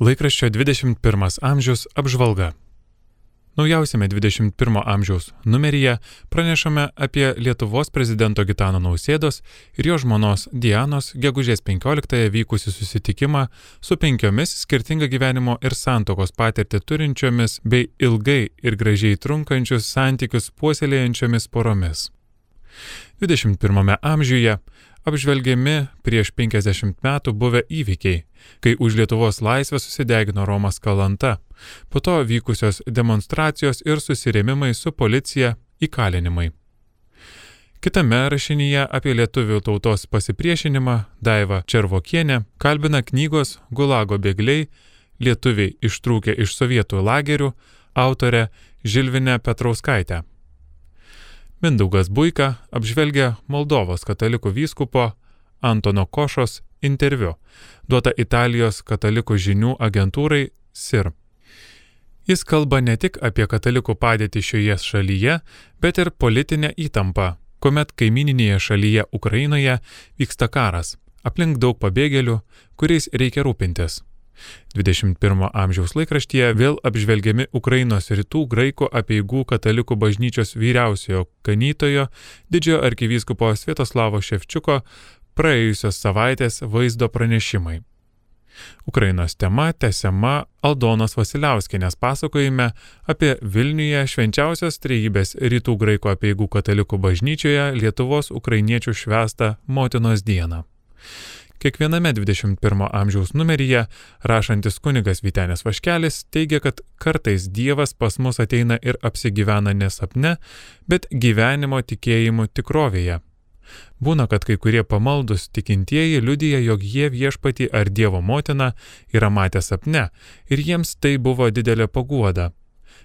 Laikraščio 21 amžius apžvalga. Naujausiame 21 amžiaus numeryje pranešame apie Lietuvos prezidento Gitano Nausėdos ir jo žmonos Dianos gegužės 15-ąją vykusi susitikimą su penkiomis skirtingą gyvenimo ir santokos patirtį turinčiomis bei ilgai ir gražiai trunkančius santykius puoselėjančiomis poromis. 21 amžiuje apžvelgiami prieš 50 metų buvę įvykiai, kai už Lietuvos laisvę susidegino Romas Kalanta, po to vykusios demonstracijos ir susirėmimai su policija įkalinimai. Kitame rašinyje apie lietuvių tautos pasipriešinimą Daiva Červokienė kalbina knygos Gulago bėgliai Lietuviai ištrūkę iš sovietų lagerių autorę Žilvinę Petrauskaitę. Mindaugas Buika apžvelgia Moldovos katalikų vyskupo Antono Košos interviu, duota Italijos katalikų žinių agentūrai SIR. Jis kalba ne tik apie katalikų padėtį šioje šalyje, bet ir politinę įtampą, kuomet kaimininėje šalyje Ukrainoje vyksta karas, aplink daug pabėgėlių, kuriais reikia rūpintis. 21 amžiaus laikraštyje vėl apžvelgiami Ukrainos rytų graikų apieigų katalikų bažnyčios vyriausiojo ganytojo didžiojo arkivyskupo Svietoslavo Ševčiuko praėjusios savaitės vaizdo pranešimai. Ukrainos tema tęsiama Aldonos Vasiliauskinės pasakojime apie Vilniuje švenčiausios trejybės rytų graikų apieigų katalikų bažnyčioje Lietuvos ukrainiečių švestą Motinos dieną. Kiekviename 21 amžiaus numeryje rašantis kunigas Vitenis Vaškelis teigia, kad kartais Dievas pas mus ateina ir apsigyvena nesapne, bet gyvenimo tikėjimu tikrovėje. Būna, kad kai kurie pamaldus tikintieji liudyja, jog jie viešpatį ar Dievo motiną yra matę sapne ir jiems tai buvo didelė paguoda.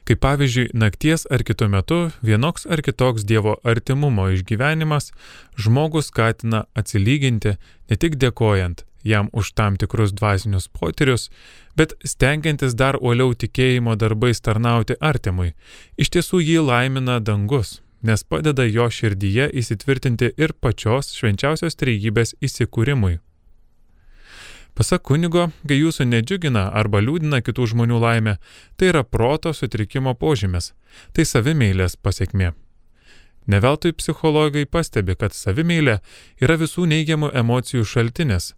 Kaip pavyzdžiui, nakties ar kitu metu vienoks ar kitoks Dievo artimumo išgyvenimas žmogų skatina atsilyginti ne tik dėkojant jam už tam tikrus dvasinius potyrius, bet stengiantis dar uoliau tikėjimo darbais tarnauti artimui. Iš tiesų jį laimina dangus, nes padeda jo širdyje įsitvirtinti ir pačios švenčiausios trejybės įsikūrimui. Pasak kunigo, kai jūsų nedžiugina arba liūdina kitų žmonių laimė, tai yra proto sutrikimo požymis, tai savimeilės pasiekmė. Neveltui psichologai pastebi, kad savimeilė yra visų neigiamų emocijų šaltinis,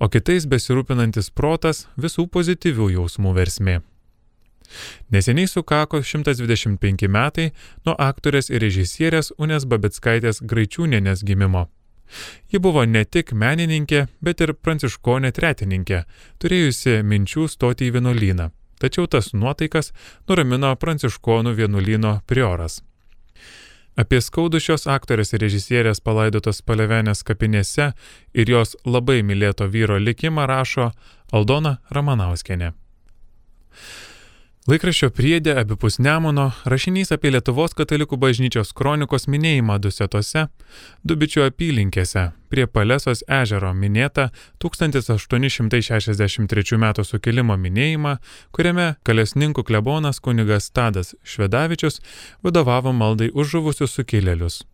o kitais besirūpinantis protas visų pozityvių jausmų versmė. Neseniai sukako 125 metai nuo aktorės ir režisierės Unės Babitskaitės Graičiūnienės gimimo. Ji buvo ne tik menininkė, bet ir pranciškonė tretininkė, turėjusi minčių stoti į vienuolyną. Tačiau tas nuotaikas nuramino pranciškonų vienuolyno prioras. Apie skaudų šios aktorės ir režisierės palaidotos palevenės kapinėse ir jos labai mylėto vyro likimą rašo Aldona Ramanauskenė. Laikraščio priedė abipus Nemuno rašinys apie Lietuvos katalikų bažnyčios kronikos minėjimą Dusetose, Dubičio apylinkėse, prie Palesos ežero minėtą 1863 m. sukilimo minėjimą, kuriame kalesninkų klebonas kunigas Tadas Švedavičius vadovavo maldai už žuvusius sukilėlius.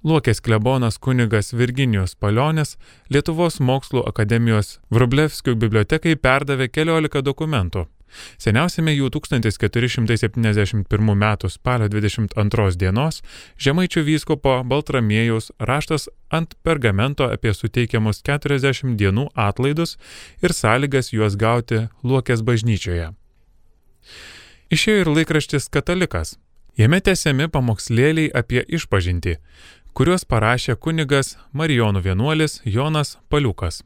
Luokės klebonas kunigas Virginijus Palionis Lietuvos mokslų akademijos Vrublevskių bibliotekai perdavė keliolika dokumentų Seniausiame jų 1471 m. spalio 22 dienos Žemaičių vyskopo Baltramiejaus raštas ant pergamento apie suteikiamus 40 dienų atlaidus ir sąlygas juos gauti Luokės bažnyčioje. Išėjo ir laikraštis Katalikas. Jame tęsiami pamokslėliai apie išpažinti, kuriuos parašė kunigas Marijonų vienuolis Jonas Paliukas.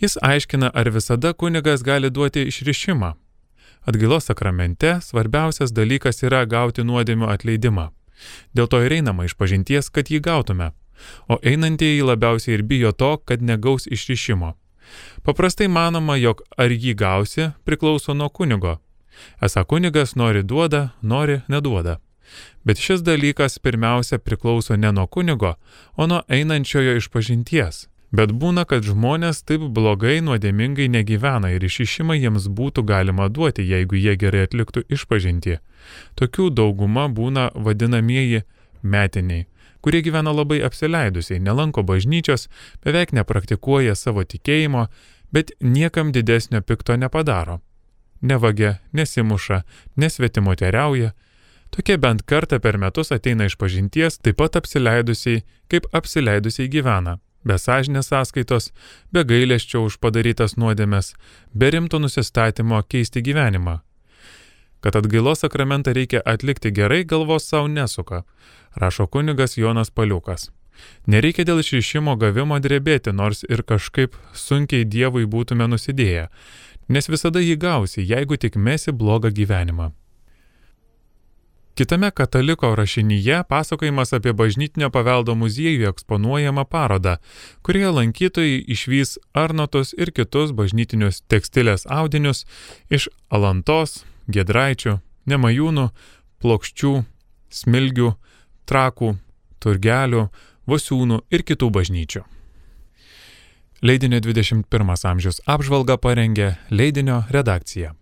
Jis aiškina, ar visada kunigas gali duoti išrišimą, Atgailos sakramente svarbiausias dalykas yra gauti nuodėmio atleidimą. Dėl to ir einama iš pažinties, kad jį gautume. O einantieji labiausiai ir bijo to, kad negaus išrišimo. Paprastai manoma, jog ar jį gausi priklauso nuo kunigo. Esą kunigas nori duoda, nori neduoda. Bet šis dalykas pirmiausia priklauso ne nuo kunigo, o nuo einančiojo iš pažinties. Bet būna, kad žmonės taip blogai nuodėmingai negyvena ir išišimą jiems būtų galima duoti, jeigu jie gerai atliktų išpažinti. Tokių dauguma būna vadinamieji metiniai, kurie gyvena labai apsileidusiai, nelanko bažnyčios, beveik nepraktikuoja savo tikėjimo, bet niekam didesnio pikto nepadaro. Nevagia, nesimuša, nesvetimoteriauja. Tokie bent kartą per metus ateina iš pažinties, taip pat apsileidusiai, kaip apsileidusiai gyvena. Be sąžinės sąskaitos, be gailesčio už padarytas nuodėmės, be rimto nusistatymo keisti gyvenimą. Kad atgailos sakramentą reikia atlikti gerai, galvos savo nesuka, rašo kunigas Jonas Paliukas. Nereikia dėl išrišimo gavimo drebėti, nors ir kažkaip sunkiai Dievui būtume nusidėję, nes visada jį gausi, jeigu tik mesi blogą gyvenimą. Kitame kataliko rašinyje pasakojimas apie bažnytinio paveldo muziejų eksponuojamą parodą, kurioje lankytojai išvys arnotus ir kitus bažnytinius tekstilės audinius iš Alantos, Gedraičių, Nemajūnų, Plokščių, Smilgių, Trakų, Turgelių, Vosiūnų ir kitų bažnyčių. Leidinio 21 amžiaus apžvalgą parengė leidinio redakcija.